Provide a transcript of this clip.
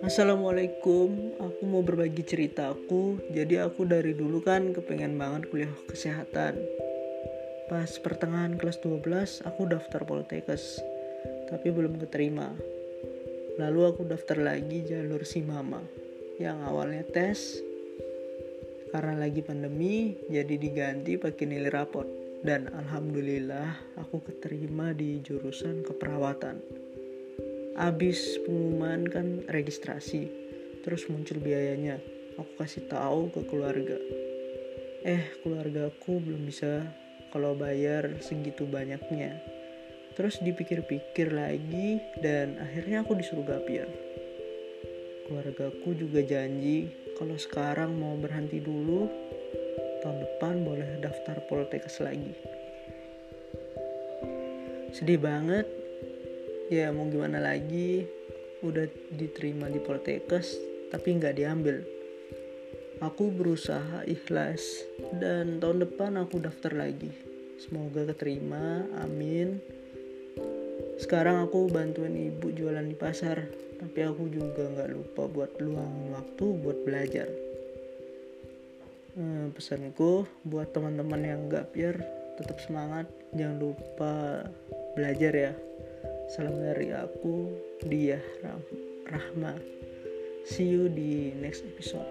Assalamualaikum, aku mau berbagi cerita aku. Jadi aku dari dulu kan kepengen banget kuliah kesehatan. Pas pertengahan kelas 12, aku daftar Poltekkes, tapi belum keterima. Lalu aku daftar lagi jalur si mama, yang awalnya tes. Karena lagi pandemi, jadi diganti pakai nilai raport. Dan alhamdulillah aku keterima di jurusan keperawatan abis pengumuman kan registrasi terus muncul biayanya. Aku kasih tahu ke keluarga. Eh keluargaku belum bisa kalau bayar segitu banyaknya. Terus dipikir-pikir lagi dan akhirnya aku disuruh gapir. Keluargaku juga janji kalau sekarang mau berhenti dulu tahun depan boleh daftar poltekkes lagi. Sedih banget ya mau gimana lagi? Udah diterima di Poltekkes tapi nggak diambil. Aku berusaha ikhlas dan tahun depan aku daftar lagi. Semoga keterima amin. Sekarang aku bantuin ibu jualan di pasar tapi aku juga nggak lupa buat luangin waktu buat belajar. Hmm, pesanku buat teman-teman yang nggak biar tetap semangat. Jangan lupa belajar ya Salam dari aku, dia Rahma. See you di next episode.